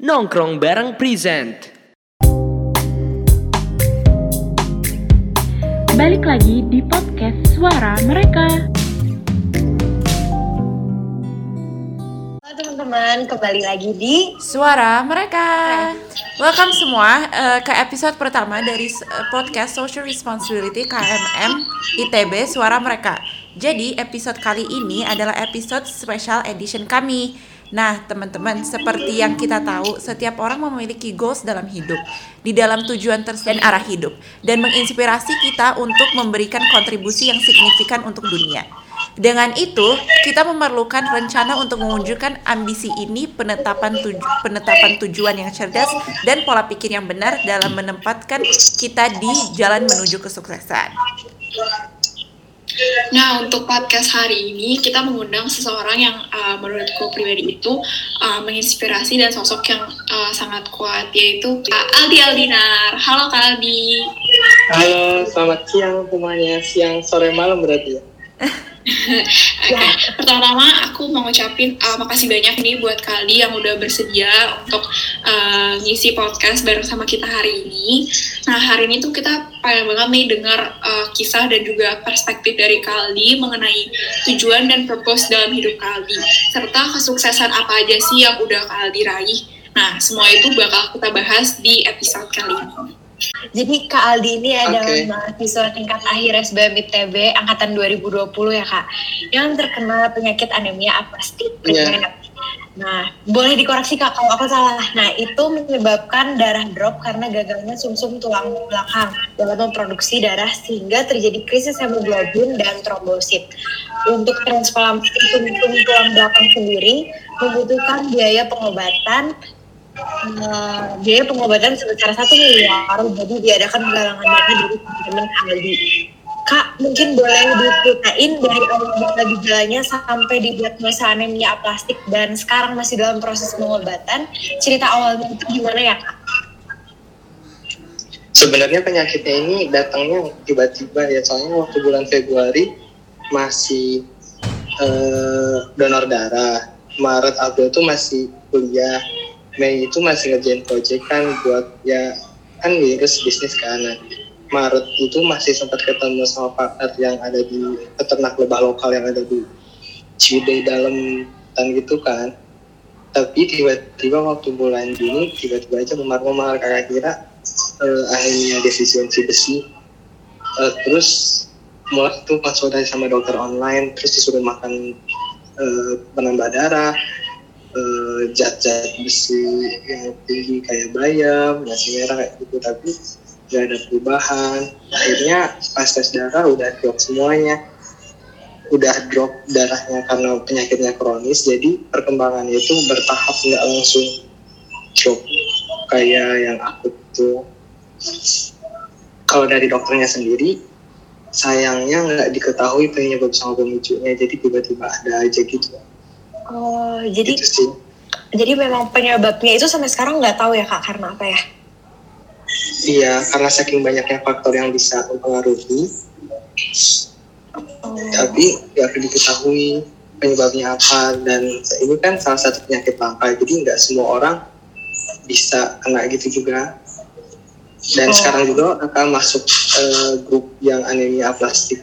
Nongkrong bareng present. Balik lagi di podcast Suara Mereka. Halo teman-teman, kembali lagi di Suara mereka. Welcome semua eh, ke episode pertama dari eh, podcast Social Responsibility KMM ITB Suara Mereka. Jadi episode kali ini adalah episode special edition kami. Nah, teman-teman, seperti yang kita tahu, setiap orang memiliki goals dalam hidup, di dalam tujuan tersebut dan arah hidup, dan menginspirasi kita untuk memberikan kontribusi yang signifikan untuk dunia. Dengan itu, kita memerlukan rencana untuk mewujudkan ambisi ini, penetapan tuju- penetapan tujuan yang cerdas dan pola pikir yang benar dalam menempatkan kita di jalan menuju kesuksesan. Nah, untuk podcast hari ini kita mengundang seseorang yang uh, menurutku pribadi itu uh, menginspirasi dan sosok yang uh, sangat kuat yaitu Kak Aldi Aldinar. Halo Kak Aldi. Halo, selamat siang semuanya. Siang, sore, malam berarti ya? Oke, pertama-tama aku mau ngucapin uh, makasih banyak nih buat Kak Aldi yang udah bersedia untuk uh, ngisi podcast bareng sama kita hari ini. Nah, hari ini tuh kita pengen banget nih dengar uh, kisah dan juga perspektif dari Kak Aldi mengenai tujuan dan purpose dalam hidup Kak Aldi, serta kesuksesan apa aja sih yang udah Kak Aldi raih. Nah, semua itu bakal kita bahas di episode kali ini. Jadi Kak Aldi ini adalah Oke. mahasiswa tingkat akhir SBM ITB angkatan 2020 ya Kak, yang terkena penyakit anemia aplastik. Iya. Nah, boleh dikoreksi Kak kalau aku salah. Nah, itu menyebabkan darah drop karena gagalnya sumsum tulang belakang dalam memproduksi darah sehingga terjadi krisis hemoglobin dan trombosit. Untuk transplantasi sumsum tulang belakang sendiri membutuhkan biaya pengobatan eh, biaya pengobatan sebesar satu miliar jadi diadakan penggalangan dana dari teman-teman Aldi. Kak, mungkin boleh diceritain dari awal gejala gejalanya sampai didiagnosa anemia aplastik dan sekarang masih dalam proses pengobatan. Cerita awalnya itu gimana ya Kak? Sebenarnya penyakitnya ini datangnya tiba-tiba ya, soalnya waktu bulan Februari masih eh, donor darah. Maret, April itu masih kuliah. Mei itu masih ngerjain project kan buat ya kan virus bisnis kan. Maret itu masih sempat ketemu sama partner yang ada di peternak lebah lokal yang ada di Ciwidey dalam dan gitu kan. Tapi tiba-tiba waktu bulan Juni tiba-tiba aja memar-memar kakak kira eh, akhirnya defisiensi besi. Eh, terus mulai tuh konsultasi sama dokter online, terus disuruh makan eh, penambah darah, zat-zat besi yang tinggi kayak bayam, nasi merah kayak gitu, tapi nggak ada perubahan. Akhirnya pas tes darah udah drop semuanya, udah drop darahnya karena penyakitnya kronis, jadi perkembangannya itu bertahap nggak langsung drop kayak yang akut tuh. Kalau dari dokternya sendiri, sayangnya nggak diketahui penyebab sama pemicunya, jadi tiba-tiba ada aja gitu. Oh, jadi Gitu sih. jadi memang penyebabnya itu sampai sekarang nggak tahu ya Kak karena apa ya? Iya, karena saking banyaknya faktor yang bisa mempengaruhi, Oh, tapi nggak diketahui penyebabnya apa. Dan ini kan salah satu penyakit langka, jadi nggak semua orang bisa kena gitu juga. Dan Oh. sekarang juga akan masuk eh, grup yang anemia aplastik,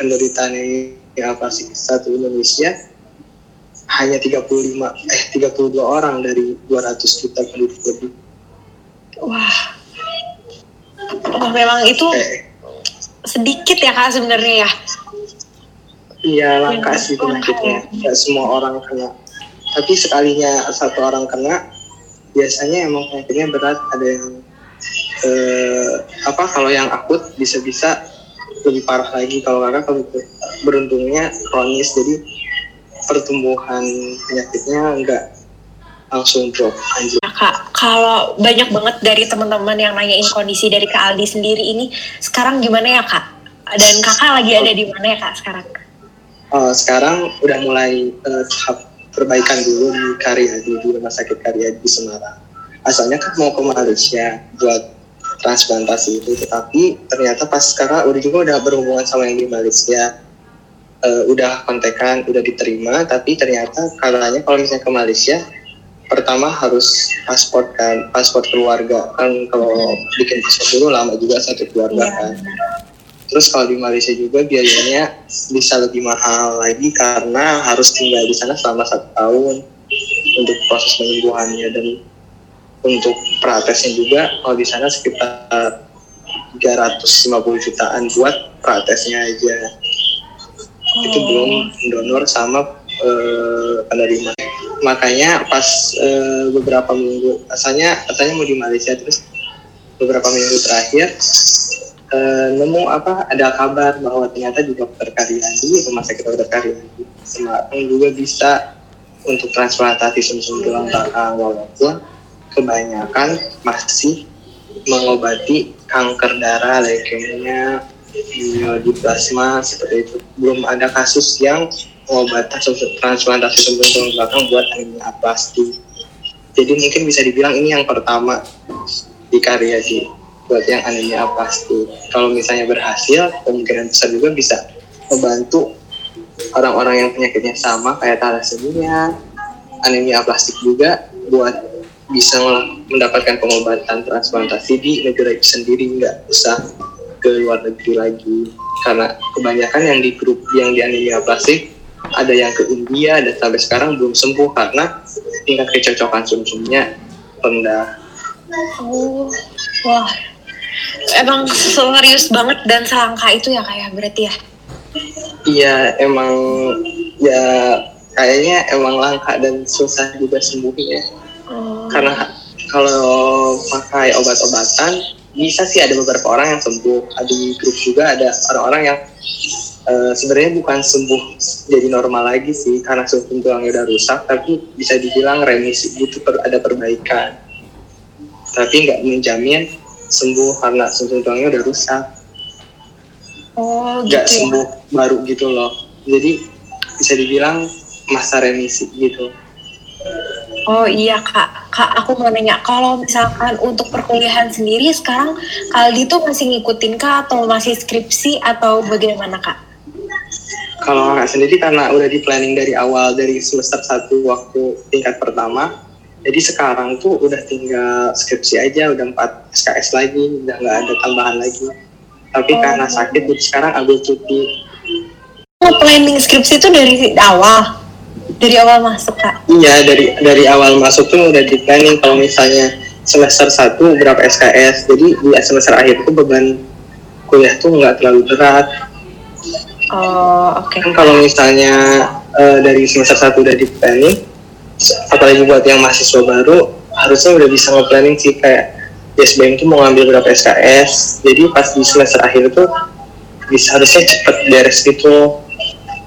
penderita anemia aplastik satu Indonesia hanya 35 eh 32 orang dari 200 juta penduduk lebih. wah. Oh, memang itu Eh, sedikit ya Kak sebenarnya ya. Iya langka sih penyakitnya. ya. Nggak semua orang kena. Tapi sekalinya satu orang kena, biasanya emang penyakitnya berat. Ada yang eh, apa? Kalau yang akut bisa-bisa lebih parah lagi. Kalau kakak kalau beruntungnya kronis, jadi pertumbuhan penyakitnya nggak langsung drop anjir. Nah, Kak, kalau banyak banget dari teman-teman yang nanyain kondisi dari Kak Aldi sendiri ini, sekarang gimana ya Kak? Dan Kakak lagi ada di mana ya Kak sekarang? Eh, sekarang udah mulai tahap perbaikan dulu di Karyadi di rumah sakit Karyadi di Semarang. Asalnya kan mau ke Malaysia buat transplantasi itu, tetapi ternyata pas sekarang udah juga udah berhubungan sama yang di Malaysia. Eh, udah kontekan, udah diterima, tapi ternyata katanya kalau misalnya ke Malaysia pertama harus paspor kan paspor keluarga kan. Kalau bikin paspor dulu lama juga satu keluarga Iya, kan. terus kalau di Malaysia juga biayanya bisa lebih mahal lagi karena harus tinggal di sana selama satu tahun untuk proses penyembuhannya. Dan untuk pratesnya juga kalau di sana sekitar 350 jutaan buat pratesnya aja. Itu belum donor sama eh, penerima makanya pas eh, beberapa minggu asalnya katanya mau di Malaysia terus beberapa minggu terakhir eh, nemu apa ada kabar bahwa ternyata di dokter Karyadi rumah sakit dokter Karyadi Semarang juga bisa untuk transplantasi sum-sum tulang belakang walaupun kebanyakan masih mengobati kanker darah, leukemia, myelodiplasma seperti itu. Belum ada kasus yang pengobatan transplantasi sum-sum tulang belakang buat anemia aplastik. Jadi mungkin bisa dibilang ini yang pertama di karya di buat yang anemia aplastik. Kalau misalnya berhasil, kemungkinan besar juga bisa membantu orang-orang yang penyakitnya sama kayak thalassemia, anemia aplastik juga buat bisa mendapatkan pengobatan transplantasi di negara itu sendiri nggak usah ke luar negeri lagi karena kebanyakan yang di grup yang di anemia aplastik ada yang ke India dan sampai sekarang belum sembuh karena tingkat kecocokan sum-sumnya rendah. Oh, wah. Emang serius banget dan selangka itu ya kayak berarti ya. Iya emang ya kayaknya emang langka dan susah juga sembuhnya Oh. karena kalau pakai obat-obatan bisa sih ada beberapa orang yang sembuh ada di grup juga ada orang-orang yang eh, sebenarnya bukan sembuh jadi normal lagi sih. Karena sum tulangnya udah rusak tapi bisa dibilang remisi butuh per- ada perbaikan. Tapi nggak menjamin sembuh karena sum tulangnya udah rusak. Oh, gitu nggak ya. sembuh baru gitu loh. Jadi bisa dibilang masa remisi gitu. Oh iya kak, kak aku mau nanya kalau misalkan untuk perkuliahan sendiri sekarang Kak Aldi tuh masih ngikutin kak atau masih skripsi atau bagaimana kak? Kalau nggak sendiri karena udah di planning dari awal dari semester 1 waktu tingkat pertama jadi sekarang tuh udah tinggal skripsi aja udah 4 SKS lagi udah nggak ada tambahan lagi. Tapi Oh. karena sakit jadi sekarang ambil cuti. Oh, planning skripsi itu dari awal, dari awal masuk kak. iya dari dari awal masuk tuh udah di planning. Kalau misalnya semester 1 berapa SKS jadi di semester akhir tuh beban kuliah tuh nggak terlalu berat Oh oke. kan kalau misalnya eh, dari semester 1 udah di planning apalagi buat yang mahasiswa baru harusnya udah bisa nge-planning sih kayak SBM itu mau ngambil berapa SKS jadi pas di semester akhir itu bisa harusnya cepet beres gitu.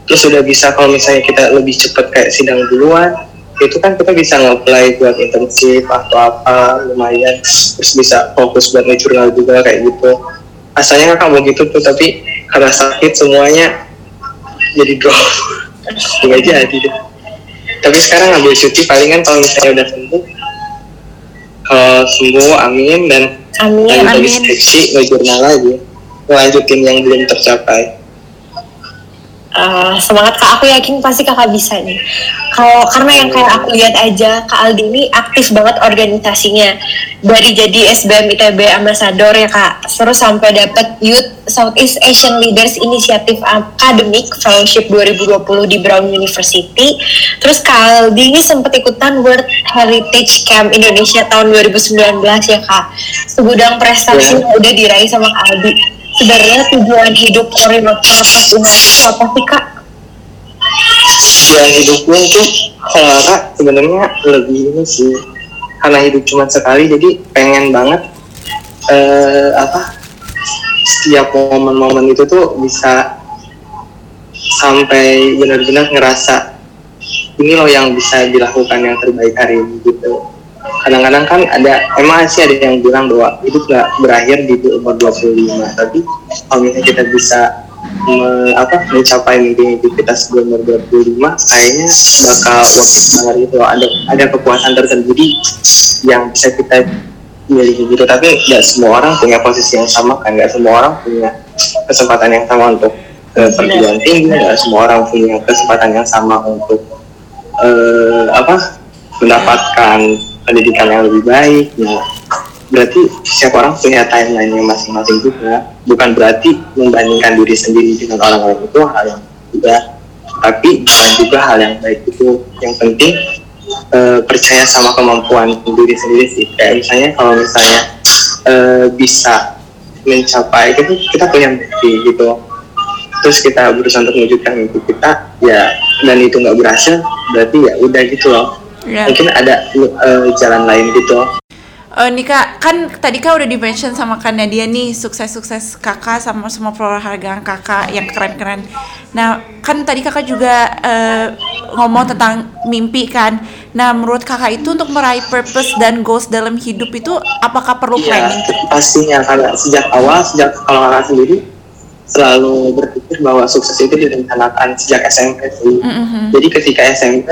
Terus udah bisa kalau misalnya kita lebih cepet kayak sidang duluan itu kan kita bisa nge-apply buat intensif atau apa lumayan. Terus bisa fokus buat jurnal juga kayak gitu. Asalnya kakak mau gitu tuh tapi karena sakit semuanya. Jadi drop. Nggak jadi deh. Tapi sekarang ambil cuti palingan kalau misalnya udah sembuh. Kalau sembuh amin. Dan Amin lanjut lagi amin. skripsi ngejurnal lagi ngelanjutin yang belum tercapai Eh, semangat kak. Aku yakin pasti kakak bisa nih. Kalau karena yang kayak aku lihat aja kak Aldi ini aktif banget organisasinya. Dari jadi SBM ITB Ambassador ya kak. Terus sampai dapat Youth Southeast Asian Leaders Initiative Academic Fellowship 2020 di Brown University. Terus kak Aldi ini sempat ikutan World Heritage Camp Indonesia tahun 2019 ya kak. Segudang prestasi yang udah diraih sama kak Aldi sebenarnya tujuan hidup koordinator itu apa sih kak? yang hidupnya tuh kalau kakak sebenarnya lebih ini sih. Karena hidup cuma sekali jadi pengen banget eh, apa setiap momen-momen itu tuh bisa sampai benar-benar ngerasa ini loh yang bisa dilakukan yang terbaik hari ini gitu kadang-kadang kan ada emang sih ada yang bilang bahwa hidup nggak berakhir di umur 25 tapi kalau misalnya kita bisa me- apa mencapai mimpi-mimpi kita sebelum umur 25 kayaknya bakal worth it banget gitu ada ada kepuasan tersendiri yang bisa kita miliki gitu. Tapi nggak semua orang punya posisi yang sama kan. Nggak semua orang punya kesempatan yang sama untuk ke perguruan tinggi. Nggak semua orang punya kesempatan yang sama untuk eh, apa mendapatkan pendidikan yang lebih baik nah berarti setiap orang punya timeline yang masing-masing juga. Bukan berarti membandingkan diri sendiri dengan orang lain itu hal yang tidak tapi bukan juga hal yang baik itu. Yang penting eh, percaya sama kemampuan diri sendiri sih. Kayak misalnya kalau misalnya eh, bisa mencapai itu kita punya mimpi gitu. Terus kita berusaha untuk mewujudkan mimpi kita ya dan itu nggak berhasil berarti ya udah gitu loh Ya. mungkin ada eh, jalan lain gitu Eh, nih kak, kan tadi kak udah di-mention sama Kak Nadia nih sukses-sukses kakak sama semua penghargaan kakak yang keren-keren. Nah, kan tadi kakak juga eh, ngomong tentang mimpi kan. Nah, menurut kakak itu untuk meraih purpose dan goals dalam hidup itu apakah perlu Iya, planning? pastinya karena sejak awal, sejak kalau kakak sendiri selalu berpikir bahwa sukses itu direncanakan sejak SMP sih. Mhm. Jadi ketika SMP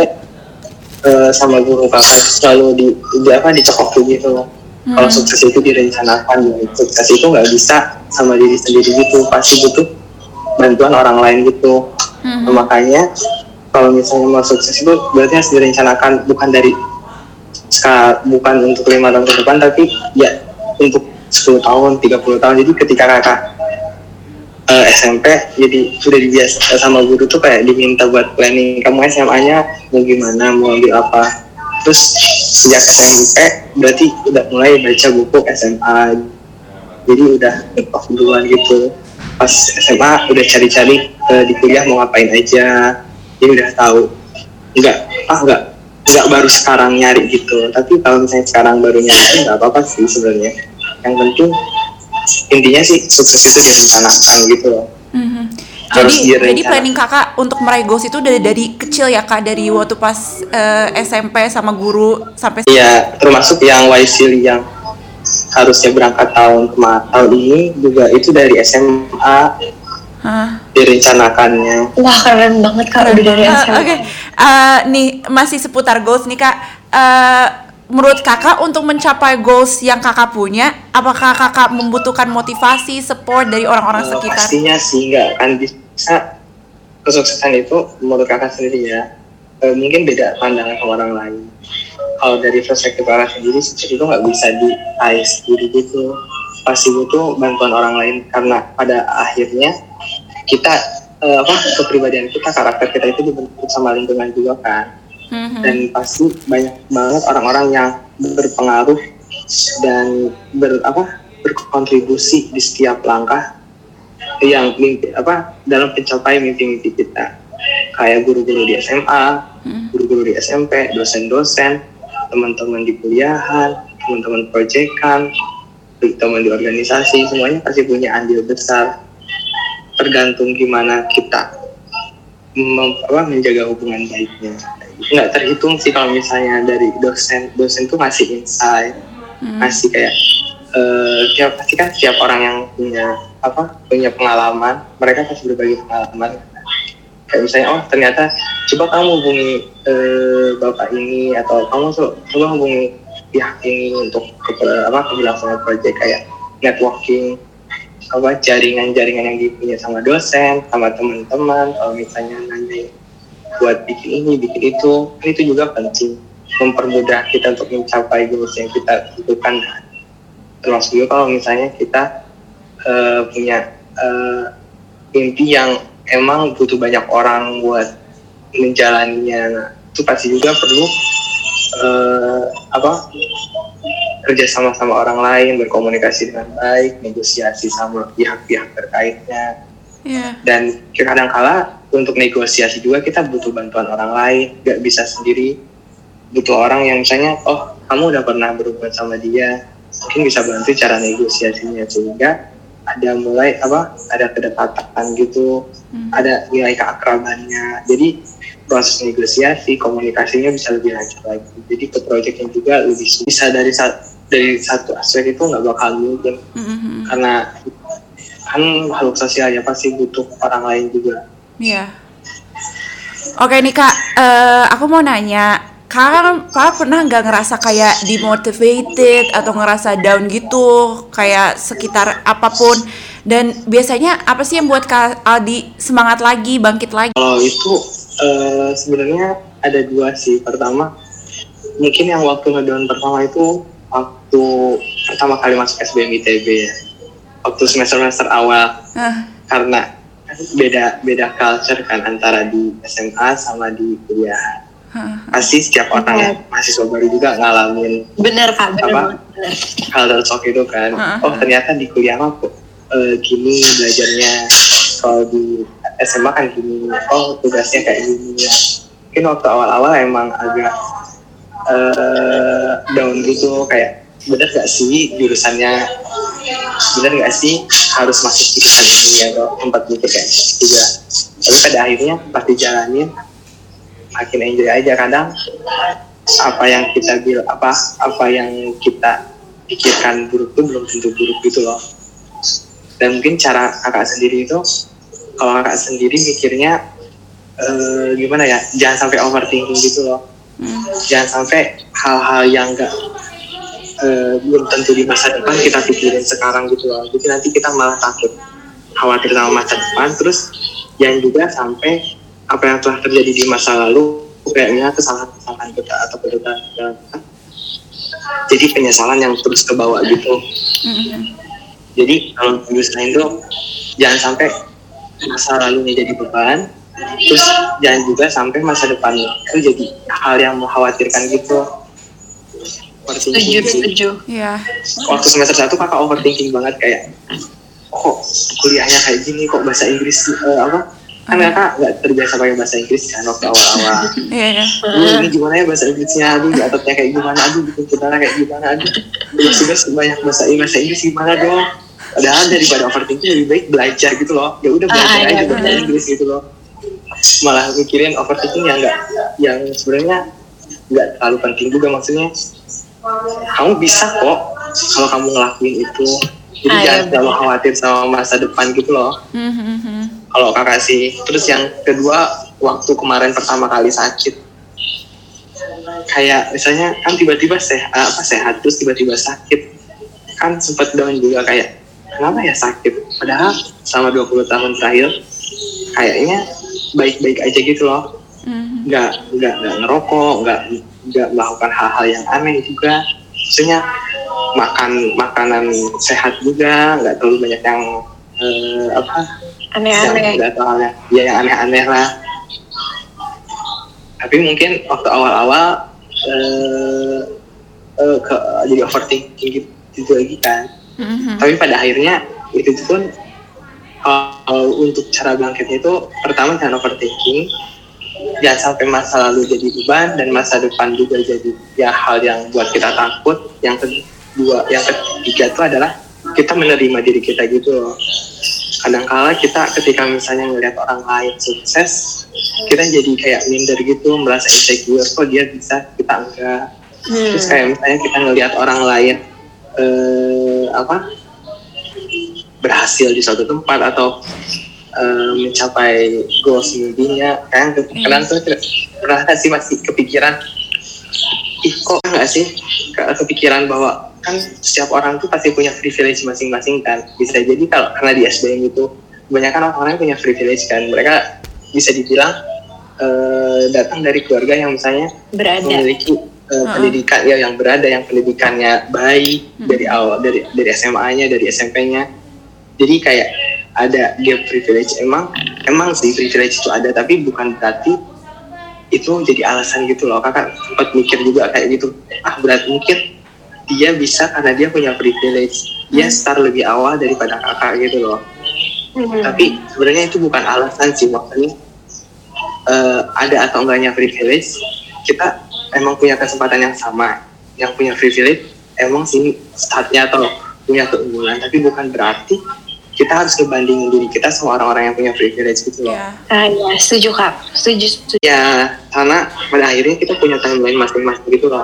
eh, sama guru kakak selalu di, di apa dicekokin gitu loh. Kalau Hmm. sukses itu direncanakan, ya, sukses itu nggak bisa sama diri sendiri gitu, pasti butuh bantuan orang lain gitu. Mhm. Makanya kalau misalnya mau sukses itu berarti harus direncanakan bukan dari bukan untuk lima tahun ke depan tapi ya untuk 10 tahun, 30 tahun. Jadi ketika kakak eh, SMP jadi sudah dibiasa sama guru tuh kayak diminta buat planning kamu SMA-nya mau gimana, mau ambil apa. Terus sejak SMP berarti udah mulai baca buku SMA. Jadi udah ngetok duluan gitu. Pas SMA udah cari-cari eh, di kuliah mau ngapain aja. Jadi udah tahu. Enggak, ah enggak enggak baru sekarang nyari gitu. Tapi kalau misalnya sekarang baru nyari enggak apa-apa sih sebenarnya. Yang penting intinya sih sukses itu direncanakan gitu loh. Mhm. Harus Jadi, jadi planning kakak untuk meraih goals itu dari dari kecil ya kak dari waktu pas eh, SMP sama guru sampai Iya, termasuk yang Waisili yang harusnya berangkat tahun kema- tahun ini juga itu dari SMA Hah. direncanakannya. Wah keren banget kak udah dari Eh, SMA. Oke, Eh, nih masih seputar goals nih kak. Eh, menurut kakak untuk mencapai goals yang kakak punya, apakah kakak membutuhkan motivasi, support dari orang-orang Eh, sekitar? pastinya sih nggak akan bisa. Kesuksesan itu menurut kakak sendiri ya. Eh, mungkin beda pandangan sama orang lain. Kalau dari perspektif kakak sendiri sukses itu nggak bisa diraih sendiri gitu. Pasti butuh bantuan orang lain karena pada akhirnya kita eh, apa kepribadian kita karakter kita itu dibentuk sama lingkungan juga kan Mhm. dan pasti banyak banget orang-orang yang berpengaruh dan ber apa berkontribusi di setiap langkah yang mimpi apa dalam pencapaian mimpi-mimpi kita kayak guru-guru di SMA, Hmm. guru-guru di SMP, dosen-dosen, teman-teman di kuliahan, teman-teman proyekan, teman di organisasi, semuanya pasti punya andil besar. Tergantung gimana kita mem- apa, menjaga hubungan baiknya. Nggak terhitung sih kalau misalnya dari dosen, dosen tuh ngasih insight, Hmm. ngasih kayak eh tiap pasti kan setiap orang yang punya apa punya pengalaman mereka pasti berbagi pengalaman kayak misalnya oh ternyata coba kamu hubungi eh, bapak ini atau kamu so- coba hubungi pihak ini untuk ke, apa keberlangsungan proyek kayak networking apa jaringan-jaringan yang dipunya sama dosen sama teman-teman kalau misalnya nanya buat bikin ini bikin itu. Kan itu juga penting. Mempermudah kita untuk mencapai goals yang kita butuhkan. Termasuk juga kalau misalnya kita eh, punya eh, mimpi yang emang butuh banyak orang buat menjalaninya. Nah, itu pasti juga perlu eh, apa kerja sama sama orang lain berkomunikasi dengan baik negosiasi sama pihak-pihak terkaitnya Iya. dan kadang-kala untuk negosiasi juga kita butuh bantuan orang lain nggak bisa sendiri butuh orang yang misalnya oh kamu udah pernah berhubungan sama dia mungkin bisa bantu cara negosiasinya sehingga ada mulai apa ada kedekatan gitu Hmm. ada nilai keakrabannya jadi proses negosiasi komunikasinya bisa lebih lanjut lagi jadi ke proyeknya juga lebih bisa dari dari satu aspek itu nggak bakal mungkin Mhm. karena kan makhluk sosial ya pasti butuh orang lain juga Iya. Oke nih kak, eh, aku mau nanya, kakak kakak pernah nggak ngerasa kayak demotivated atau ngerasa down gitu, kayak sekitar apa pun? Dan biasanya apa sih yang buat kak Aldi semangat lagi, bangkit lagi? kalau itu eh, sebenarnya ada dua sih pertama mungkin yang waktu ngedown pertama itu waktu pertama kali masuk SBM ITB ya waktu semester semester awal. Ah, karena beda beda culture kan antara di SMA sama di kuliah. Ah, pasti setiap orang ya mahasiswa baru juga ngalamin Bener kak, bener Apa? bener. culture shock itu kan. Heeh. oh ternyata di kuliah mah kok eh, gini belajarnya. Kalau di SMA kan gini. Oh tugasnya kayak gini. Ya mungkin waktu awal-awal emang agak eh, down gitu. Kayak bener gak sih jurusannya? Bener gak sih harus masuk jurusan ini atau tempat gitu kayak juga? Tapi pada akhirnya pas dijalanin makin enjoy aja kadang. Apa yang kita bil apa apa yang kita pikirkan buruk itu belum tentu buruk gitu loh. Dan mungkin cara kakak sendiri itu kalau kakak sendiri mikirnya eh, gimana ya? Jangan sampai overthinking gitu loh. Hmm, jangan sampai hal-hal yang enggak eh, belum tentu di masa depan kita pikirin sekarang gitu loh. Jadi nanti kita malah takut khawatir sama masa depan. Terus jangan juga sampai apa yang telah terjadi di masa lalu kayaknya kesalahan-kesalahan kita atau kedokteran kita. Jadi penyesalan yang terus ke bawah gitu. Jadi kalau nyusahin itu jangan sampai masa lalunya jadi beban terus jangan juga sampai masa depannya itu jadi hal yang mengkhawatirkan gitu Overthinking sih. setuju. ya, waktu semester satu kakak overthinking banget kayak kok kuliahnya kayak gini kok bahasa Inggris eh, apa? Kan kakak nggak terbiasa pakai bahasa Inggris kan waktu awal-awal. Iya, iya. Aduh, ini gimana ya bahasa Inggrisnya? Aduh gatatnya kayak gimana? Aduh bikin saudara kayak gimana? Aduh tugas banyak bahasa bahasa Inggris gimana dong? Padahal daripada overthinking lebih baik belajar gitu loh. Ya udah belajar Ah, aja iya, bahasa benar. Inggris gitu loh. Malah mikirin overthinking yang enggak yang sebenarnya nggak terlalu penting juga maksudnya kamu bisa kok kalau kamu ngelakuin itu. Jadi Ah, iya, jangan terlalu khawatir sama masa depan gitu loh. Hmm, hmm, hmm. kalau kakak sih. Terus yang kedua waktu kemarin pertama kali sakit. Kayak misalnya kan tiba-tiba sehat apa sehat terus tiba-tiba sakit. Kan sempat down juga kayak kenapa ya sakit? Padahal selama 20 tahun terakhir kayaknya baik-baik aja gitu loh. Hmm, nggak nggak nggak ngerokok nggak nggak melakukan hal-hal yang aneh juga. Maksudnya makan makanan sehat juga nggak terlalu banyak yang eh, apa? Aneh-aneh. halnya ya yang aneh-aneh lah. Tapi mungkin waktu awal-awal eh, eh, ke jadi overthinking gitu, gitu lagi kan. Hmm, hmm. tapi pada akhirnya itu pun kalau untuk cara bangkitnya itu pertama jangan overthinking jangan sampai masa lalu jadi beban dan masa depan juga jadi ya hal yang buat kita takut. Yang kedua yang ketiga itu adalah kita menerima diri kita gitu loh. Kadangkala kita ketika misalnya ngelihat orang lain sukses kita jadi kayak minder gitu merasa insecure kok dia bisa kita enggak. Hmm. terus kayak misalnya kita ngelihat orang lain eh, apa berhasil di suatu tempat atau eh, mencapai goals mimpinya kan kadang tuh pernah nggak sih masih kepikiran ih kok nggak sih ke- kepikiran bahwa kan setiap orang tuh pasti punya privilege masing-masing kan bisa jadi kalau karena di SBM itu kebanyakan orang-orang punya privilege kan mereka bisa dibilang eh, datang dari keluarga yang misalnya Berada. memiliki uh, Uh-uh. pendidikan ya yang berada yang pendidikannya baik Hmm. dari awal dari dari SMA-nya dari SMP-nya jadi kayak ada gap privilege. Emang emang sih privilege itu ada tapi bukan berarti itu jadi alasan gitu loh. Kakak sempat mikir juga kayak gitu. Ah berarti mungkin dia bisa karena dia punya privilege. Dia start lebih awal daripada kakak gitu loh. Hmm. tapi sebenarnya itu bukan alasan sih. Maksudnya eh, ada atau enggaknya privilege kita emang punya kesempatan yang sama. Yang punya privilege emang sih startnya atau punya keunggulan. Tapi bukan berarti kita harus ngebandingin diri kita sama orang-orang yang punya privilege gitu loh. Ya, Ah, ya, setuju kak. Setuju, setuju. ya karena pada akhirnya kita punya timeline masing-masing gitu loh.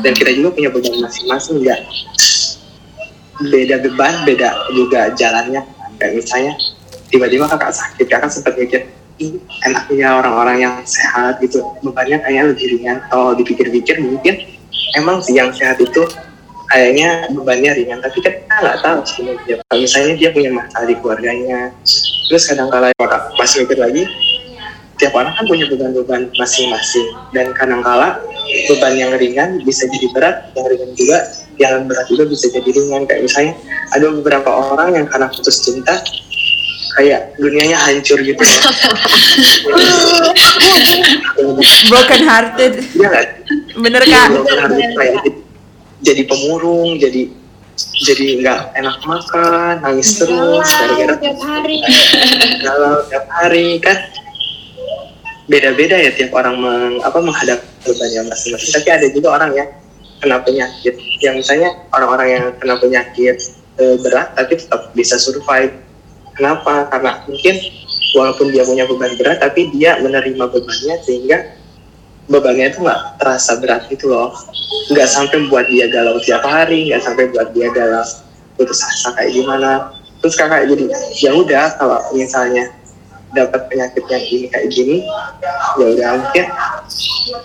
Dan kita juga punya beban masing-masing enggak beda beban beda juga jalannya. Kayak misalnya tiba-tiba kakak sakit kakak sempat mikir "Ih, enaknya orang-orang yang sehat gitu. Bebannya kayaknya lebih ringan. Kalau dipikir-pikir mungkin emang sih yang sehat itu kayaknya bebannya ringan. Tapi kan kita nggak tahu sebenarnya kalau misalnya dia punya masalah di keluarganya terus kadang kala kakak pas mikir lagi tiap orang kan punya beban-beban masing-masing. Dan kadangkala beban yang ringan bisa jadi berat yang ringan juga yang berat juga bisa jadi ringan. Kayak misalnya ada beberapa orang yang karena putus cinta kayak dunianya hancur gitu. Broken hearted. Iya bener kak? Broken hearted, kayak jadi- jadi pemurung jadi jadi nggak enak makan nangis terus gara-gara tiap hari. galau tiap hari kan? Beda-beda ya tiap orang meng, apa menghadapi bebannya masing-masing. Tapi ada juga orang yang kena penyakit. Yang misalnya orang-orang yang kena penyakit eh, berat tapi tetap bisa survive. Kenapa? Karena mungkin walaupun dia punya beban berat tapi dia menerima bebannya sehingga bebannya itu nggak terasa berat gitu loh. Nggak sampai buat dia galau tiap hari nggak sampai buat dia galau putus asa kayak gimana. Terus kakak jadi ya udah kalau misalnya dapat penyakit yang ini kayak gini ya udah mungkin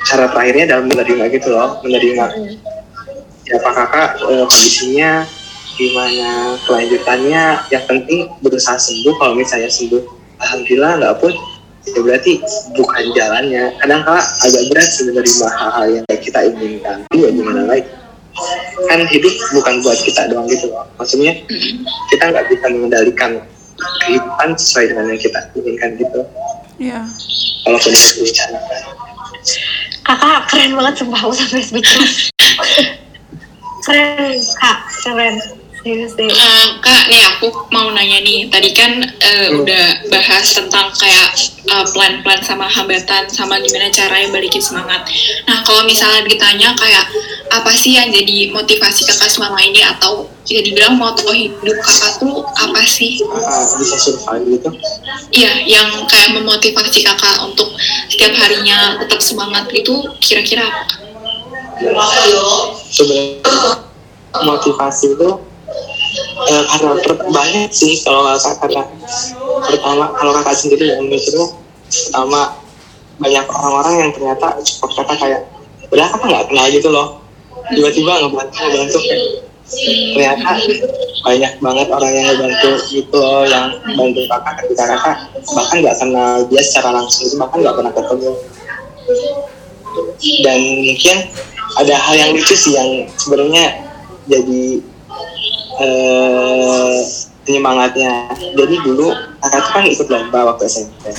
cara terakhirnya dalam menerima gitu loh menerima siapa kakak eh, kondisinya gimana kelanjutannya. Yang penting berusaha sembuh kalau misalnya sembuh alhamdulillah nggak pun ya berarti bukan jalannya. Kadang kala agak berat sih menerima hal-hal yang kita inginkan. Tapi ya gimana lagi? Kan hidup bukan buat kita doang gitu loh. Maksudnya kita nggak bisa mengendalikan kehidupan sesuai dengan yang kita inginkan gitu. Ya kalau kondisi bencana Kakak keren banget sumpah aku sampai speechless. keren kak, keren. Serius deh. Eh, kak, nih aku mau nanya nih. Tadi kan eh, udah bahas tentang kayak eh, plan-plan sama hambatan sama gimana caranya balikin semangat. Nah, kalau misalnya ditanya kayak apa sih yang jadi motivasi kakak selama ini atau bisa dibilang moto hidup kakak tuh apa sih? Ah, bisa survive gitu Iya, yang kayak memotivasi kakak untuk setiap harinya tetap semangat gitu. Kira-kira apa? sebenarnya motivasi itu eh, karena banyak sih kalau kakak karena pertama kalau kakak sendiri yang mikirnya pertama banyak orang-orang yang ternyata support kakak kayak udah kakak nggak kenal gitu loh. Tiba-tiba ngebantu ngebantu kayak ternyata banyak banget orang yang ngebantu gitu loh yang bantu kakak ketika kakak bahkan nggak kenal dia secara langsung bahkan nggak pernah ketemu. Dan mungkin ada hal yang lucu sih yang sebenarnya jadi eh, penyemangatnya. Jadi dulu kakak tuh kan ikut lomba waktu SMP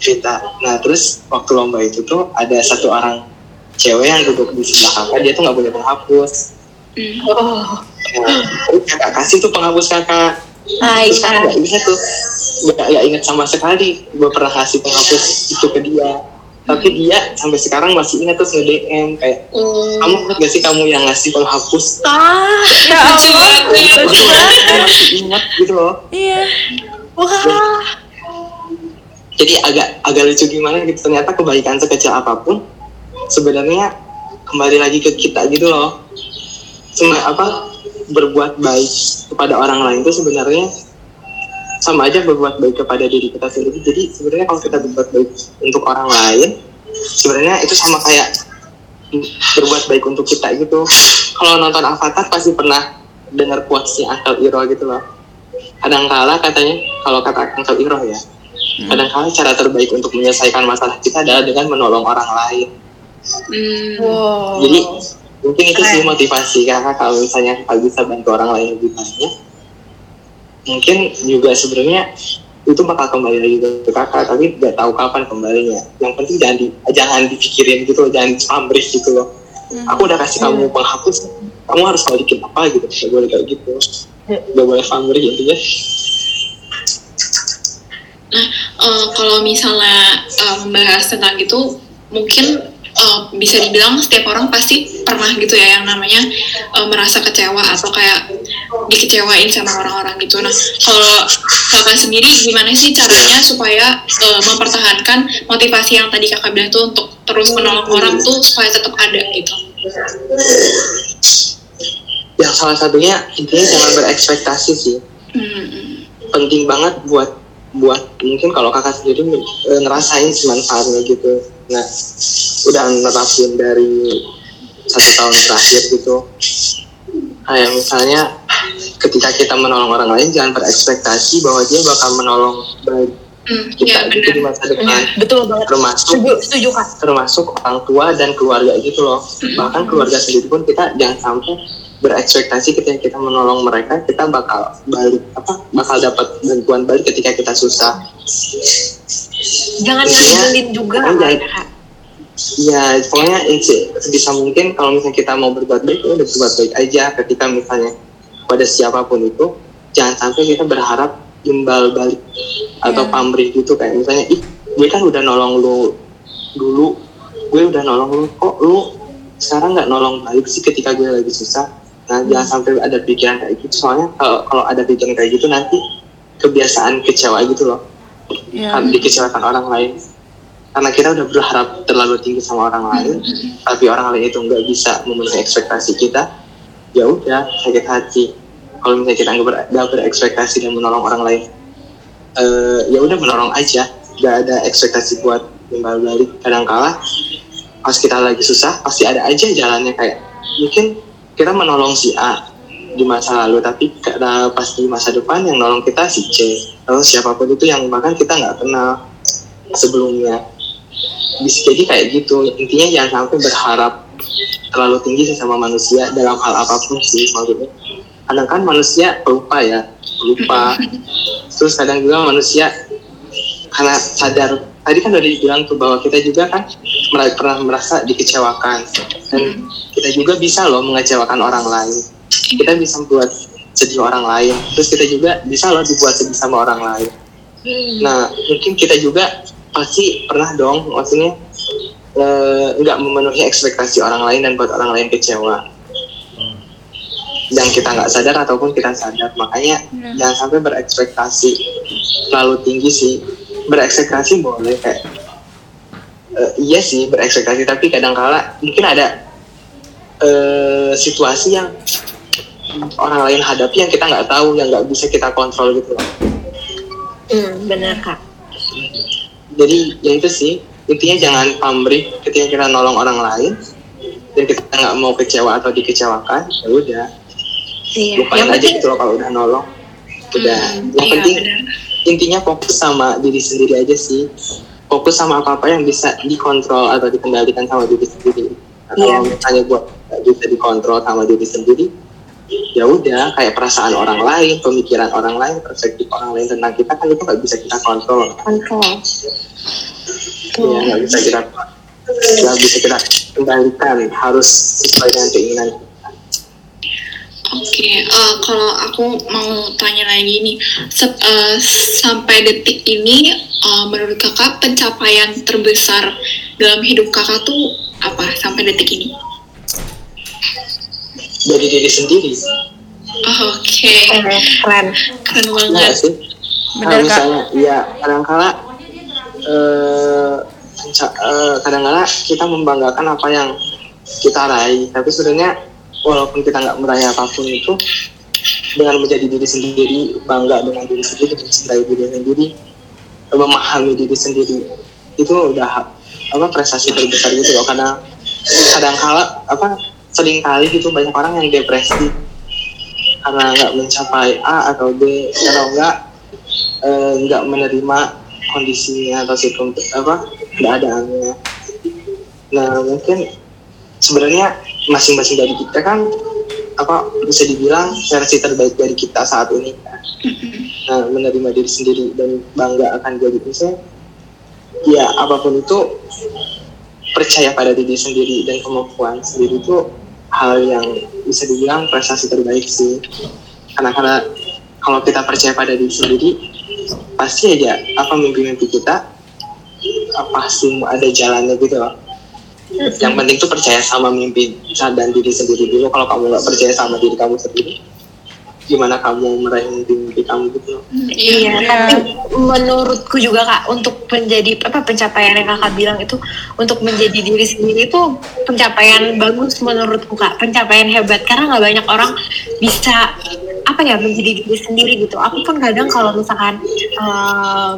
cerita. Nah terus waktu lomba itu tuh ada satu orang cewek yang duduk di sebelah kakak. Dia tuh nggak penghapus Hmm. Oh, nah, kakak kasih tuh penghapus kakak. Hai terus nggak ingat tuh. Nggak nggak ingat sama sekali gue pernah kasih penghapus itu ke dia tapi dia sampai sekarang masih ingat terus nge DM kayak kamu ingat gak sih kamu yang ngasih penghapus Ah, ya Allah masih ingat gitu loh. Iya. Wah. jadi agak agak lucu gimana gitu ternyata kebaikan sekecil apa pun sebenarnya kembali lagi ke kita gitu loh. Cuma apa berbuat baik kepada orang lain itu sebenarnya sama aja berbuat baik kepada diri kita sendiri. Jadi sebenarnya kalau kita berbuat baik untuk orang lain sebenarnya itu sama kayak berbuat baik untuk kita gitu. Kalau nonton Avatar pasti pernah dengar quotesnya Uncle Iro gitu loh. Kadangkala katanya kalau kata Uncle Iro ya kadang-kadang cara terbaik untuk menyelesaikan masalah kita adalah dengan menolong orang lain. Hmm. Wow. jadi mungkin itu sih motivasi kakak kalau misalnya kakak bisa bantu orang lain lebih banyak mungkin juga sebenarnya itu bakal kembali lagi ke kakak tapi nggak tahu kapan kembalinya. Yang penting jangan di, jangan dipikirin gitu loh jangan pamrih gitu loh. Aku udah kasih kamu penghapus kamu harus balikin apa gitu nggak boleh kayak gitu. Nggak boleh pamrih intinya. Eh, kalau misalnya eh, membahas tentang itu mungkin eh, bisa dibilang setiap orang pasti pernah gitu ya yang namanya eh, merasa kecewa atau kayak dikecewain sama orang-orang gitu. Nah, kalau kakak sendiri gimana sih caranya supaya eh, mempertahankan motivasi yang tadi kakak bilang tuh untuk terus menolong orang tuh supaya tetap ada gitu. yang salah satunya intinya jangan berekspektasi sih Hmm. penting banget buat buat mungkin kalau kakak sendiri e, ngerasain sih manfaatnya gitu nah udah nerapin dari satu tahun terakhir gitu kayak misalnya ketika kita menolong orang lain jangan berekspektasi bahwa dia bakal menolong balik Hmm, kita gitu benar. di masa depan Iya, betul banget. termasuk Setuju, setuju kak. termasuk orang tua dan keluarga gitu loh bahkan keluarga sendiri pun kita jangan sampai berekspektasi ketika kita menolong mereka kita bakal balik apa bakal dapat bantuan balik ketika kita susah Jangan ngandelin juga kan jangan- ya, ya pokoknya sebisa mungkin kalau misalnya kita mau berbuat baik ya udah berbuat baik aja. Ketika misalnya pada siapa pun itu jangan sampai kita berharap imbal balik atau Iya. pamrih gitu kayak misalnya ih gue kan udah nolong lu dulu gue udah nolong lu kok lu sekarang nggak nolong balik sih ketika gue lagi susah? Nah jangan sampai ada pikiran kayak gitu. Soalnya kalau kalau ada pikiran kayak gitu nanti kebiasaan kecewa gitu loh. Kan dikecewakan orang lain karena kita udah berharap terlalu tinggi sama orang lain tapi orang lain itu nggak bisa memenuhi ekspektasi kita ya udah sakit hati. Kalau misalnya kita nggak ber, berekspektasi dan menolong orang lain eh, ya udah menolong aja. Nggak ada ekspektasi buat timbal balik. Kadangkala pas kita lagi susah pasti ada aja jalannya kayak mungkin kita menolong si A di masa lalu tapi karena pas di masa depan yang nolong kita si C. Atau siapa pun itu yang bahkan kita nggak kenal sebelumnya bisa jadi kayak gitu. Intinya jangan sampai berharap terlalu tinggi sih sama manusia dalam hal apa pun sih maksudnya. Kadang kan manusia pelupa ya lupa. Terus kadang juga manusia karena sadar. Tadi kan udah dibilang tuh bahwa kita juga kan pernah merasa dikecewakan. Dan kita juga bisa loh mengecewakan orang lain. Kita bisa membuat sedih orang lain. Terus kita juga bisa loh dibuat sedih sama orang lain. Nah mungkin kita juga pasti pernah dong maksudnya eh, nggak memenuhi ekspektasi orang lain dan buat orang lain kecewa. Yang kita nggak sadar ataupun kita sadar. Makanya Iya. jangan sampai berekspektasi terlalu tinggi sih. Berekspektasi boleh kayak eh, iya sih berekspektasi. Tapi kadang-kala mungkin ada eh, situasi yang orang lain hadapi yang kita nggak tahu yang nggak bisa kita kontrol gitu loh. Hmm, benar kak. Jadi ya itu sih intinya jangan pamrih ketika kita nolong orang lain dan kita nggak mau kecewa atau dikecewakan ya udah Iya. lupain Yang aja penting gitu loh kalau udah nolong udah yang Iya penting benar. intinya fokus sama diri sendiri aja sih fokus sama apa apa yang bisa dikontrol atau dikendalikan sama diri sendiri kalau Iya. misalnya buat bisa dikontrol sama diri sendiri ya udah kayak perasaan orang lain pemikiran orang lain perspektif orang lain tentang kita kan itu nggak bisa kita kontrol kontrol. ya nggak bisa kita nggak bisa kita kendalikan harus sesuai dengan keinginan kita. Oke, eh, kalau aku mau tanya lagi nih, se- eh, sampai detik ini, eh, menurut kakak pencapaian terbesar dalam hidup kakak tuh apa sampai detik ini? Dari diri sendiri Oh, Oke, Eh, keren. keren Nah, banget. sih Benar, Nah, Kak. misalnya ya kadangkala eh eh, kadangkala kita membanggakan apa yang kita raih tapi sebenarnya walaupun kita nggak meraih apa pun itu dengan menjadi diri sendiri bangga dengan diri sendiri mencintai diri sendiri memahami diri sendiri itu udah apa prestasi terbesar gitu loh karena kadangkala apa sering kali gitu banyak orang yang depresi karena nggak mencapai A atau B kalau nggak eh, nggak menerima kondisinya atau sikum apa keadaannya. Nah mungkin sebenarnya masing-masing dari kita kan apa bisa dibilang versi terbaik dari kita saat ini. Nah menerima diri sendiri dan bangga akan diri misalnya ya apa pun itu percaya pada diri sendiri dan kemampuan sendiri itu hal yang bisa dibilang prestasi terbaik sih. Karena karena kalau kita percaya pada diri sendiri pasti aja apa mimpi-mimpi kita pasti ada jalannya gitu loh. Yang penting tuh percaya sama mimpi dan diri sendiri dulu. Kalau kamu nggak percaya sama diri kamu sendiri gimana kamu meraih mimpi-mimpi kamu gitu. Iya, Iya, tapi menurutku juga kak untuk menjadi apa pencapaian yang kakak bilang itu untuk menjadi diri sendiri itu pencapaian bagus menurutku kak. Pencapaian hebat. Karena nggak banyak orang bisa apa ya menjadi diri sendiri gitu. Aku pun kadang kalau misalkan em,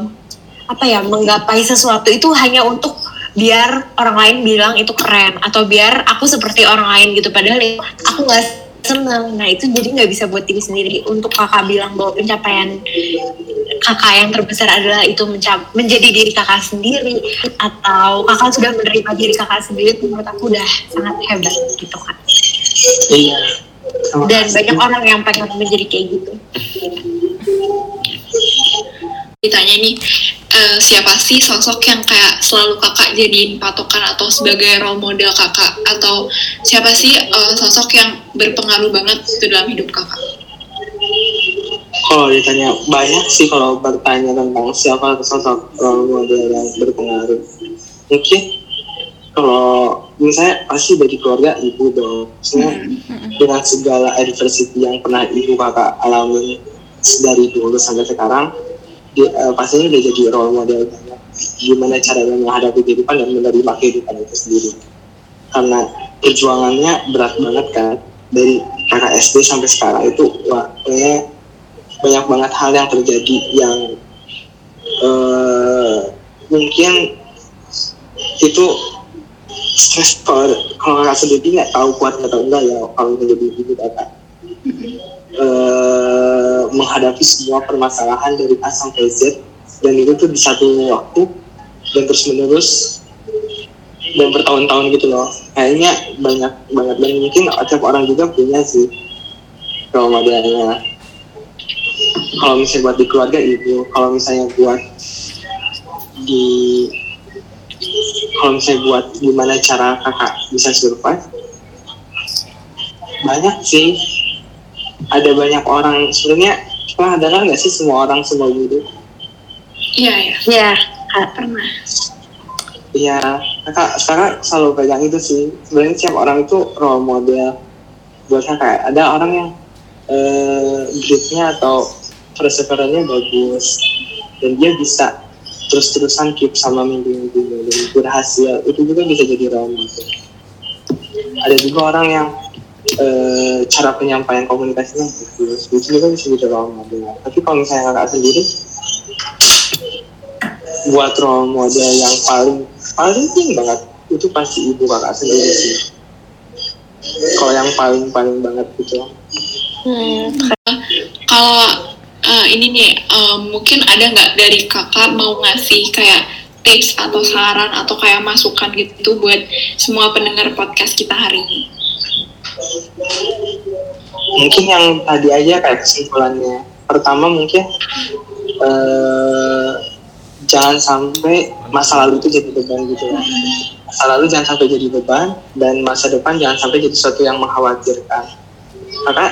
apa ya menggapai sesuatu itu hanya untuk biar orang lain bilang itu keren. Atau biar aku seperti orang lain gitu. Padahal aku nggak seneng. Nah itu jadi nggak bisa buat diri sendiri. Untuk kakak bilang bahwa pencapaian kakak yang terbesar adalah itu mencap menjadi diri kakak sendiri atau kakak sudah menerima diri kakak sendiri itu menurut aku udah sangat hebat gitu kan iya. Dan banyak orang yang pengen menjadi kayak gitu ditanya nih eh, siapa sih sosok yang kayak selalu kakak jadiin patokan atau sebagai role model kakak? Atau siapa sih eh, sosok yang berpengaruh banget itu dalam hidup kakak? Kalau ditanya banyak sih kalau bertanya tentang siapa sosok role model yang berpengaruh mungkin kalau misalnya pasti dari keluarga ibu dong. Maksudnya dengan segala adversity yang pernah ibu kakak alami dari dulu sampai sekarang dia, eh, pastinya udah jadi role model banget. Gimana caranya menghadapi kehidupan dan menerima kehidupan itu sendiri. Karena perjuangannya berat banget kan? Dari kakak SD sampai sekarang itu wah banyak banget hal yang terjadi yang eh, mungkin itu stres kalau kalau kakak sendiri nggak tahu kuat atau enggak ya kalau menjadi ibu kakak. Eh, menghadapi semua permasalahan dari A sampai Z dan itu tuh di satu waktu dan terus menerus dan bertahun-tahun gitu loh. Kayaknya banyak banget dan mungkin tiap orang juga punya sih modelnya kalau misalnya buat di keluarga ibu kalau misalnya buat di kalau misalnya buat gimana cara kakak bisa survive banyak sih ada banyak orang sebenarnya pernah dengar nggak sih semua orang semua guru iya ya ya pernah Iya, kakak sekarang selalu pegang itu sih. Sebenarnya setiap orang itu role model buat kakak. Ada orang yang eh gritnya atau perseverannya bagus dan dia bisa terus-terusan keep sama mimpi-mimpinya dan berhasil. Itu juga bisa jadi role model. Ada juga orang yang eh, cara penyampaian komunikasinya bagus. Itu juga bisa jadi role model. Tapi kalau misalnya kakak sendiri buat role model yang paling paling penting banget itu pasti ibu kakak sendiri sih kalau yang paling paling banget gitu kalau eh, ini nih eh, mungkin ada nggak dari kakak mau ngasih kayak tips atau saran atau kayak masukan gitu buat semua pendengar podcast kita hari ini mungkin yang tadi aja kayak kesimpulannya. Pertama mungkin eh, jangan sampai masa lalu itu jadi beban gitu ya. Masa lalu jangan sampai jadi beban dan masa depan jangan sampai jadi sesuatu yang mengkhawatirkan. Karena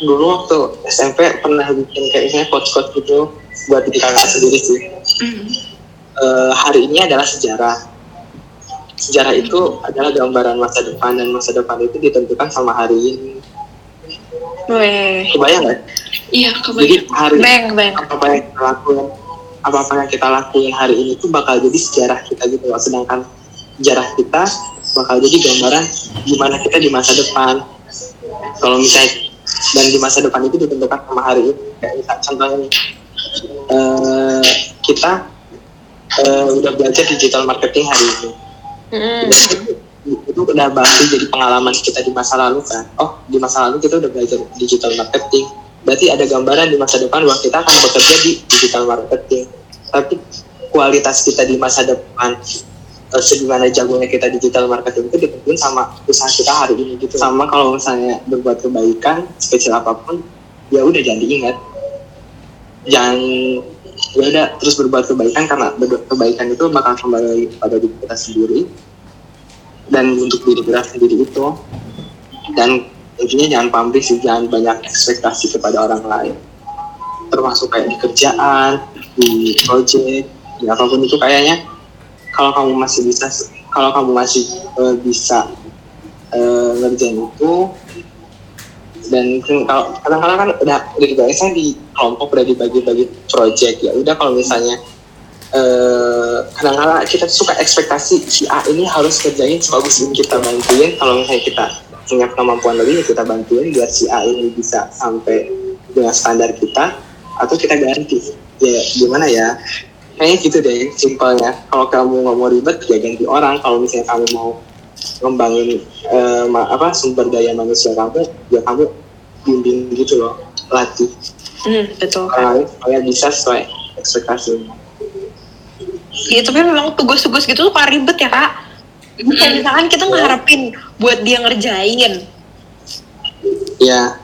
dulu waktu SMP pernah bikin kayak misalnya quotes-quotes gitu buat diri kakak sendiri sih. Eh, hari ini adalah sejarah sejarah itu adalah gambaran masa depan dan masa depan itu ditentukan sama hari ini. Weh, kebayang nggak? Iya jadi kebayang. hari bang bang apa apa yang kita lakuin apa apa yang kita lakuin hari ini tuh bakal jadi sejarah kita gitu loh. Sedangkan sejarah kita bakal jadi gambaran gimana kita di masa depan. Kalau misalnya dan di masa depan itu ditentukan sama hari ini. Kayak misal contohnya eh, kita eh, udah belajar digital marketing hari ini itu udah berarti jadi pengalaman kita di masa lalu kan. Oh di masa lalu kita udah belajar digital marketing. Berarti ada gambaran di masa depan bahwa kita akan bekerja di digital marketing. Tapi kualitas kita di masa depan eh, segimana jagonya kita digital marketing itu ditentuin sama usaha kita hari ini gitu. Sama kalau misalnya berbuat kebaikan sekecil apa pun ya udah jangan diingat jangan ya udah terus berbuat kebaikan karena berbuat kebaikan itu bakal kembali pada diri kita sendiri dan untuk diri kita sendiri itu. Dan intinya jangan pamrih sih jangan banyak ekspektasi kepada orang lain. Termasuk kayak di kerjaan di project di apa pun itu kayaknya kalau kamu masih bisa kalau kamu masih eh, bisa eh, ngerjain itu dan kalau kadang-kadang kan udah udah dibagi di kelompok udah dibagi-bagi project. Ya udah kalau misalnya eh, kadang-kadang kita suka ekspektasi si A ini harus kerjain sebagus ini kita bantuin. Kalau misalnya kita punya kemampuan lebih ya kita bantuin biar si A ini bisa sampai dengan standar kita atau kita ganti. Ya gimana ya? Kayaknya gitu deh simpelnya. Kalau kamu nggak mau ribet ya ganti orang. Kalau misalnya kamu mau ngembangin eh, apa sumber daya manusia kamu ya kamu bimbing gitu loh latih Hmm, betul. supaya bisa sesuai ekspektasi Iya, tapi memang tugas-tugas gitu tuh kayak ribet ya, Kak. Kayak misalkan kita ngeharapin buat dia ngerjain, ya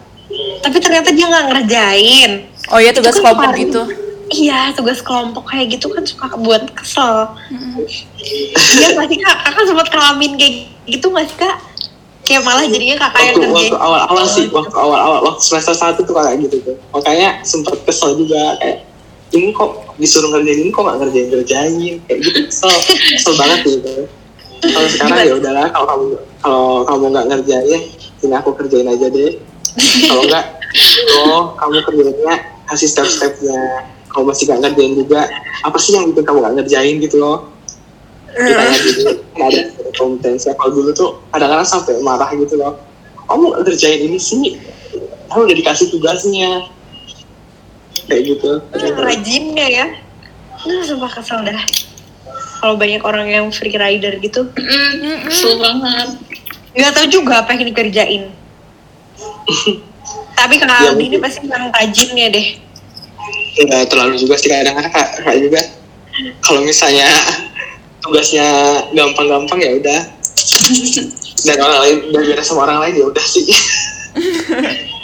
tapi ternyata dia nggak ngerjain. Oh iya tugas kan kelompok gitu. Iya, tugas kelompok kayak gitu kan suka buat kesel. Iya nggak sih, Kak? Kakak sempat ngalamin kayak gitu nggak sih, Kak? Kayak malah jadinya kakak yang waktu ngerjain. waktu awal-awal sih waktu awal-awal waktu semester satu tuh kayak gitu tuh makanya sempat kesel juga kayak ini kok disuruh ngerjain ini kok nggak ngerjain ngerjain kayak gitu kesel kesel banget gitu kalau sekarang ya udahlah kalau kamu kalau kamu nggak ngerjain ini aku kerjain aja deh kalau nggak oh kamu kerjainnya kasih step-stepnya kalau masih nggak ngerjain juga apa sih yang bikin kamu nggak ngerjain gitu loh ditanya gitu nggak ada kompetensi kalau dulu tuh kadang-kadang sampai marah gitu loh kamu nggak ngerjain ini sih kamu udah dikasih tugasnya kayak gitu rajinnya ya. Nah, sumpah kesel dah. Kalau banyak orang yang free rider gitu, Mm, Kesel banget. nggak tahu juga apa yang dikerjain. Tapi Kak Ya, ini pasti memang rajinnya deh. Nggak terlalu juga sih kadang-kadang kak, kak juga. Kalau misalnya tugasnya gampang-gampang ya udah. Dan orang lain dan sama orang lain ya udah sih.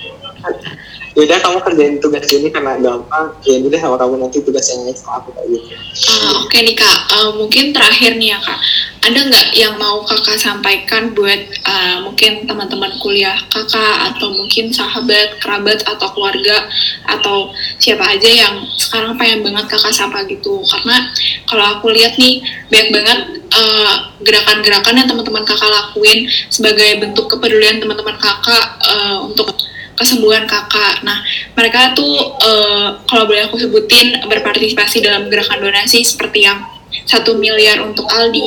Ya udah kamu kerjain tugas ini karena gampang. Ya udah sama kamu nanti tugas yang lain aku kayak gitu. Ah, Oke nih kak, Eh, mungkin terakhir nih ya kak, ada nggak yang mau kakak sampaikan buat eh, mungkin teman-teman kuliah kakak atau mungkin sahabat, kerabat atau keluarga atau siapa aja yang sekarang pengen banget kakak sapa gitu? Karena kalau aku lihat nih banyak banget eh, gerakan-gerakan yang teman-teman kakak lakuin sebagai bentuk kepedulian teman-teman kakak eh, untuk kesembuhan kakak. Nah, mereka tuh eh, kalau boleh aku sebutin berpartisipasi dalam gerakan donasi seperti yang satu miliar untuk Aldi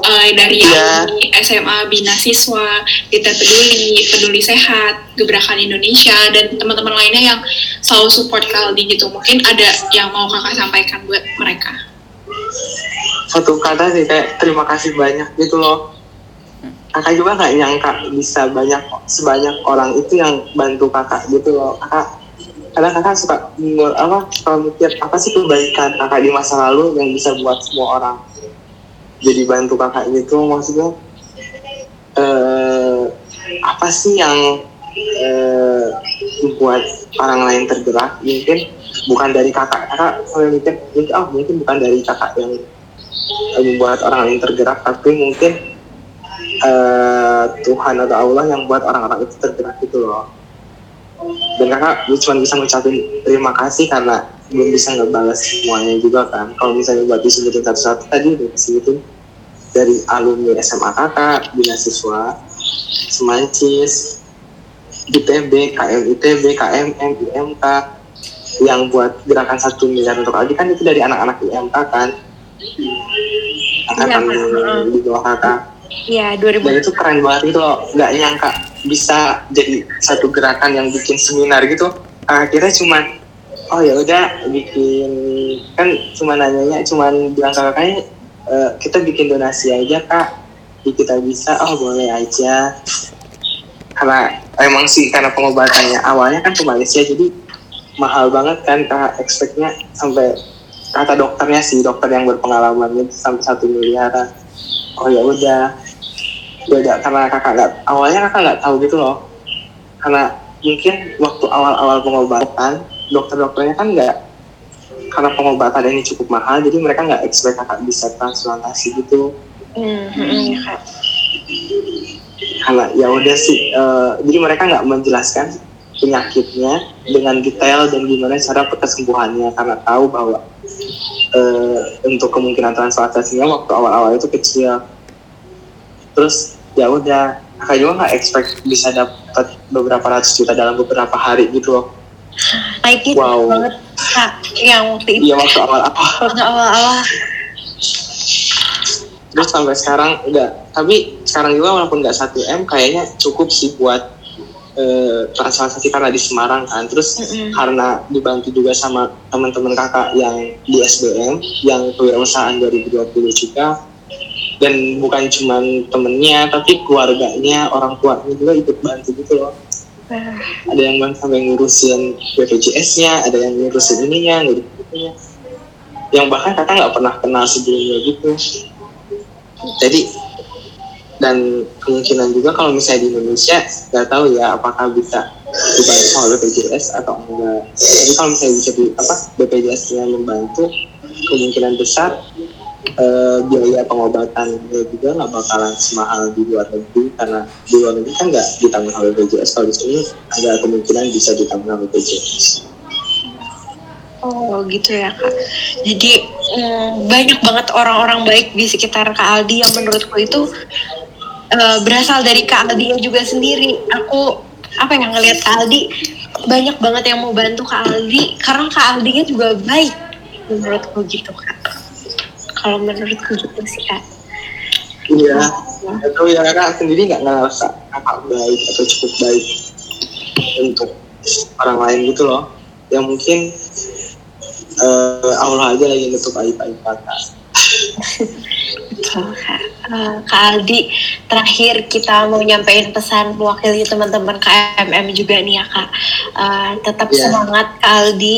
eh, dari Iya. Aldi SMA Bina Siswa, Kita Peduli, Peduli Sehat, Gebrakan Indonesia dan teman-teman lainnya yang selalu support ke Aldi gitu. Mungkin ada yang mau kakak sampaikan buat mereka. satu kata sih kayak terima kasih banyak gitu loh kakak juga nggak nyangka bisa banyak sebanyak orang itu yang bantu kakak gitu loh kakak kadang kakak suka apa suka mikir apa sih kebaikan kakak di masa lalu yang bisa buat semua orang jadi bantu kakak gitu maksudnya eh apa sih yang eh, membuat orang lain tergerak? Mungkin bukan dari kakak. Kakak sampai mikir mungkin oh mungkin bukan dari kakak yang membuat orang lain tergerak tapi mungkin eh, Tuhan atau Allah yang buat orang-orang itu tergerak gitu loh dan kakak cuma bisa ngucapin terima kasih karena belum bisa ngebalas semuanya juga kan. Kalau misalnya buat disebutin satu-satu tadi udah disebutin. Dari alumni SMA kakak bina siswa Semancis ITB, KM ITB, KMM, IMK yang buat gerakan satu miliar untuk Aldi kan itu dari anak-anak IMK kan? Angkatan Kak. di bawah kakak. Iya, dan 2000. itu keren banget gitu loh. Nggak nyangka bisa jadi satu gerakan yang bikin seminar gitu. Akhirnya cuman oh ya udah bikin kan cuma nanyanya cuman bilang ke kakaknya "Eh, kita bikin donasi aja kak. Jadi kita bisa oh boleh aja. Karena emang sih karena pengobatannya awalnya kan ke Malaysia jadi mahal banget kan kak expectnya sampai kata dokternya sih dokter yang berpengalaman itu sampai satu miliaran. Oh ya udah udah karena kakak nggak awalnya kakak nggak tahu gitu loh. Karena mungkin waktu awal-awal pengobatan dokter-dokternya kan nggak karena pengobatan ini cukup mahal jadi mereka nggak expect kakak bisa transplantasi gitu. Hmm, hmm, iya, Kak. karena ya udah sih eh, jadi mereka nggak menjelaskan penyakitnya dengan detail dan gimana cara kesembuhannya karena tahu bahwa eh, untuk kemungkinan transplantasinya waktu awal-awal itu kecil. Terus ya udah kakak juga nggak expect bisa dapat beberapa ratus juta dalam beberapa hari gitu loh. Nike Wow. banget Kak yang waktu itu. Iya waktu awal-awal waktu awal-awal. Terus sampai sekarang udah tapi sekarang juga walaupun nggak 1 m kayaknya cukup sih buat eh, transaksi karena di Semarang kan. Terus Mm-mm. karena dibantu juga sama teman-teman kakak yang di SBM yang kewirausahaan 2020 juga dan bukan cuma temennya tapi keluarganya orang tuanya juga ikut bantu gitu loh. Ada yang bantu sampai ngurusin BPJS-nya ada yang ngurusin ininya ngurusin yang bahkan kakak nggak pernah kenal sebelumnya gitu. Jadi dan kemungkinan juga kalau misalnya di Indonesia nggak tahu ya apakah bisa dibantu sama BPJS atau enggak. Jadi kalau misalnya bisa di apa BPJS-nya membantu kemungkinan besar eh, biaya pengobatannya juga nggak bakalan semahal di luar negeri karena di luar negeri kan nggak ditanggung oleh BPJS kalau di sini ada kemungkinan bisa ditanggung oleh BPJS Oh gitu ya kak. Jadi mm, banyak banget orang-orang baik di sekitar Kak Aldi yang menurutku itu eh, berasal dari Kak Aldi juga sendiri. Aku apa yang ngelihat Kak Aldi banyak banget yang mau bantu Kak Aldi karena Kak Aldinya juga baik menurutku gitu kak. Kalau menurutku gitu sih kak. iya atau ya kakak sendiri nggak ngerasa kakak baik atau cukup baik untuk orang lain gitu loh yang mungkin eh, Allah aja lagi nutup aib-aib kakak Betul kak. Eh, Kak Aldi terakhir kita mau nyampein pesan mewakili teman-teman KMM juga nih ya kak. Eh, tetap Iya. semangat Kak Aldi.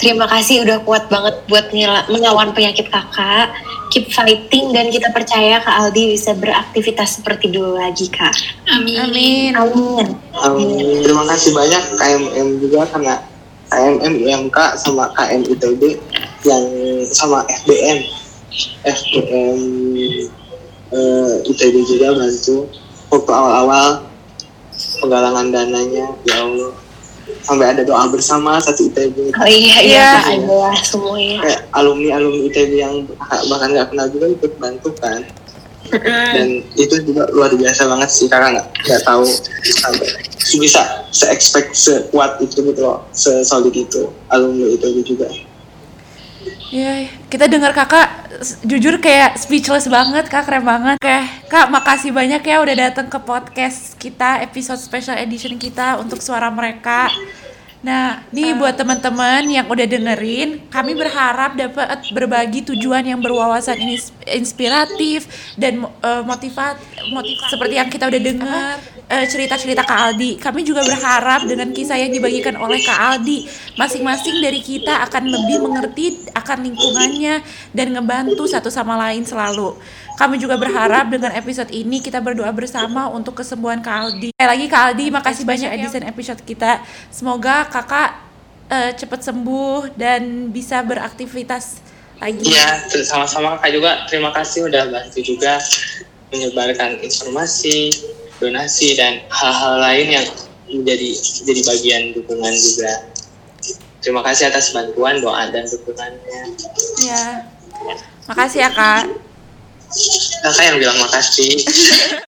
Terima kasih udah kuat banget buat melawan penyakit kakak. Keep fighting dan kita percaya Kak Aldi bisa beraktivitas seperti dulu lagi kak. Amin. Amin. Amin. Um, terima kasih banyak KMM juga karena KMM IMK sama KM ITB yang sama FBN FBN eh, ITB juga bantu waktu awal-awal penggalangan dananya ya Allah. Sampai ada doa bersama satu ITB Oh iya iya Iya. kak adalah semuanya. kayak alumni alumni ITB yang bahkan nggak kenal juga ikut bantu kan. Dan itu juga luar biasa banget sih karena nggak nggak tahu sampai bisa se expect sekuat itu gitu loh se solid itu alumni itu juga Ya, kita dengar kakak jujur kayak speechless banget kak, keren banget. Oke, kak makasih banyak ya udah datang ke podcast kita episode special edition kita untuk suara mereka. Nah, nih buat teman-teman yang udah dengerin, kami berharap dapat berbagi tujuan yang berwawasan ini inspiratif dan eh, motivat, motivat seperti yang kita udah dengar eh, cerita-cerita Kak Aldi. Kami juga berharap dengan kisah yang dibagikan oleh Kak Aldi, masing-masing dari kita akan lebih mengerti akan lingkungannya dan ngebantu satu sama lain selalu. Kami juga berharap dengan episode ini kita berdoa bersama untuk kesembuhan Kak Aldi. Sekali lagi Kak Aldi, makasih banyak edison episode kita. Semoga kakak eh, cepat sembuh dan bisa beraktivitas lagi. Iya, sama-sama kakak juga terima kasih udah bantu juga menyebarkan informasi, donasi dan hal-hal lain yang menjadi jadi bagian dukungan juga. Terima kasih atas bantuan, doa dan dukungannya. Ya. Makasih ya Kak. Kakak yang bilang makasih.